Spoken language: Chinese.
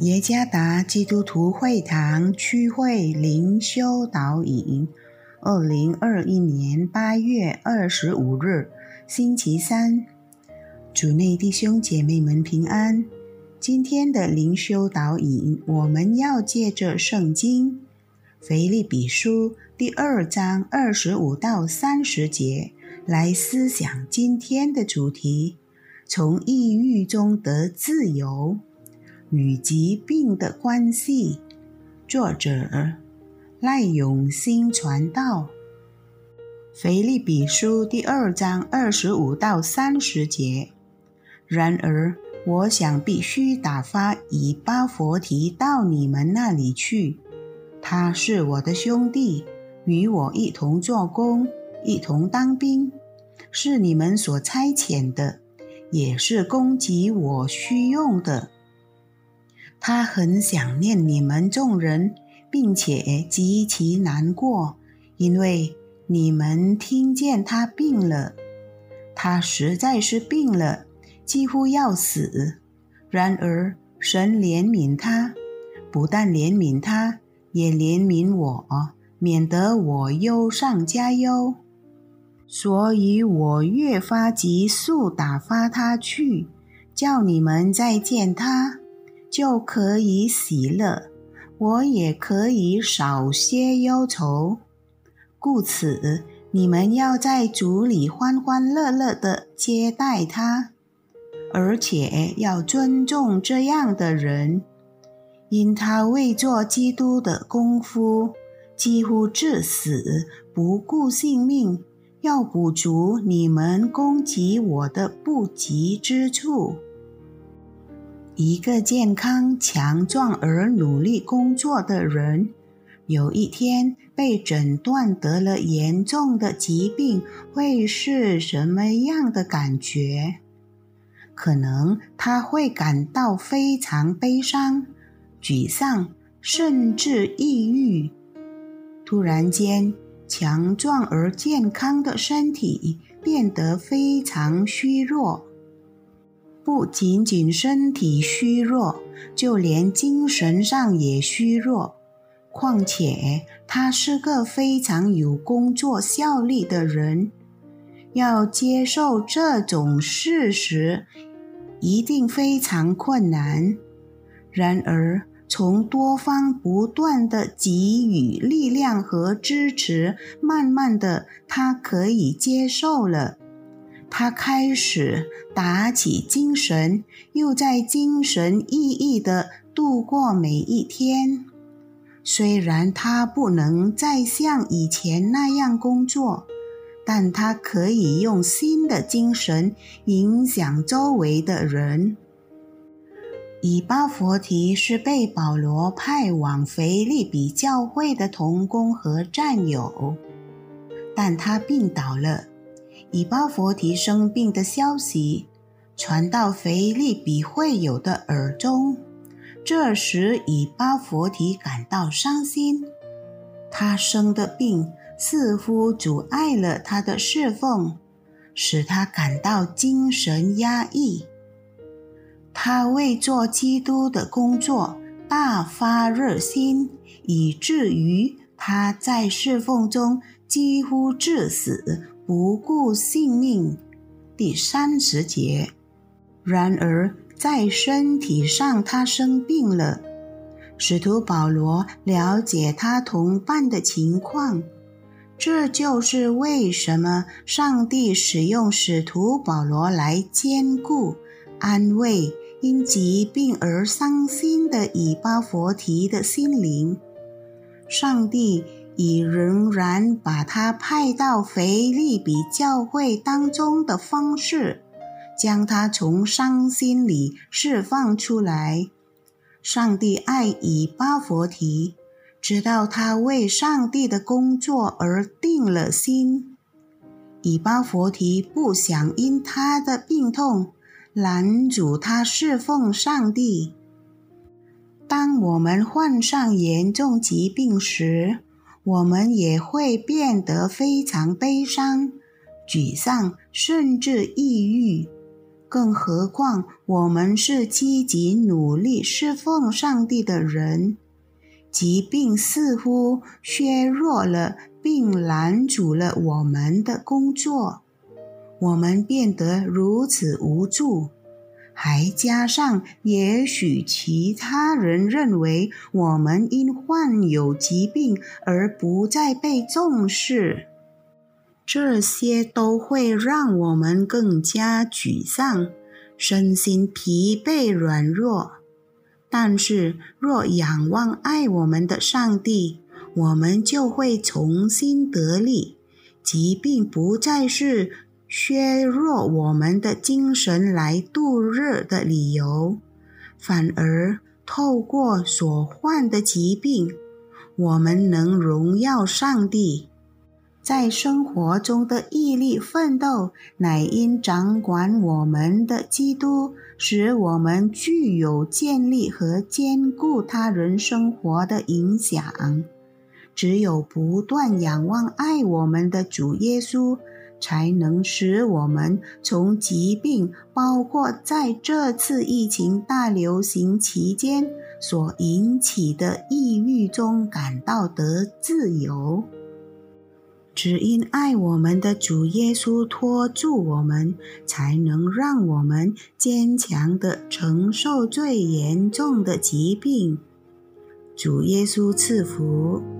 耶加达基督徒会堂区会灵修导引，二零二一年八月二十五日，星期三，主内弟兄姐妹们平安。今天的灵修导引，我们要借着圣经《腓立比书》第二章二十五到三十节来思想今天的主题：从抑郁中得自由。与疾病的关系，作者赖永新传道。腓立比书第二章二十五到三十节。然而，我想必须打发以巴佛提到你们那里去。他是我的兄弟，与我一同做工，一同当兵，是你们所差遣的，也是供给我需用的。他很想念你们众人，并且极其难过，因为你们听见他病了。他实在是病了，几乎要死。然而神怜悯他，不但怜悯他，也怜悯我，免得我忧上加忧。所以我越发急速打发他去，叫你们再见他。就可以喜乐，我也可以少些忧愁。故此，你们要在主里欢欢乐乐地接待他，而且要尊重这样的人，因他为做基督的功夫，几乎至死，不顾性命，要补足你们攻击我的不及之处。一个健康、强壮而努力工作的人，有一天被诊断得了严重的疾病，会是什么样的感觉？可能他会感到非常悲伤、沮丧，甚至抑郁。突然间，强壮而健康的身体变得非常虚弱。不仅仅身体虚弱，就连精神上也虚弱。况且他是个非常有工作效率的人，要接受这种事实，一定非常困难。然而，从多方不断的给予力量和支持，慢慢的，他可以接受了。他开始打起精神，又在精神奕奕地度过每一天。虽然他不能再像以前那样工作，但他可以用新的精神影响周围的人。以巴佛提是被保罗派往腓利比教会的同工和战友，但他病倒了。以巴佛提生病的消息传到腓利比会友的耳中，这时以巴佛提感到伤心。他生的病似乎阻碍了他的侍奉，使他感到精神压抑。他为做基督的工作大发热心，以至于他在侍奉中几乎致死。不顾性命，第三十节。然而，在身体上他生病了。使徒保罗了解他同伴的情况，这就是为什么上帝使用使徒保罗来兼顾、安慰因疾病而伤心的以巴佛提的心灵。上帝。以仍然把他派到腓利比教会当中的方式，将他从伤心里释放出来。上帝爱以巴佛提，知道他为上帝的工作而定了心。以巴佛提不想因他的病痛拦阻他侍奉上帝。当我们患上严重疾病时，我们也会变得非常悲伤、沮丧，甚至抑郁。更何况我们是积极努力侍奉上帝的人。疾病似乎削弱了并拦阻了我们的工作，我们变得如此无助。还加上，也许其他人认为我们因患有疾病而不再被重视，这些都会让我们更加沮丧，身心疲惫软弱。但是，若仰望爱我们的上帝，我们就会重新得力，疾病不再是。削弱我们的精神来度日的理由，反而透过所患的疾病，我们能荣耀上帝。在生活中的毅力奋斗，乃因掌管我们的基督，使我们具有建立和兼顾他人生活的影响。只有不断仰望爱我们的主耶稣。才能使我们从疾病，包括在这次疫情大流行期间所引起的抑郁中感到得自由。只因爱我们的主耶稣托住我们，才能让我们坚强地承受最严重的疾病。主耶稣赐福。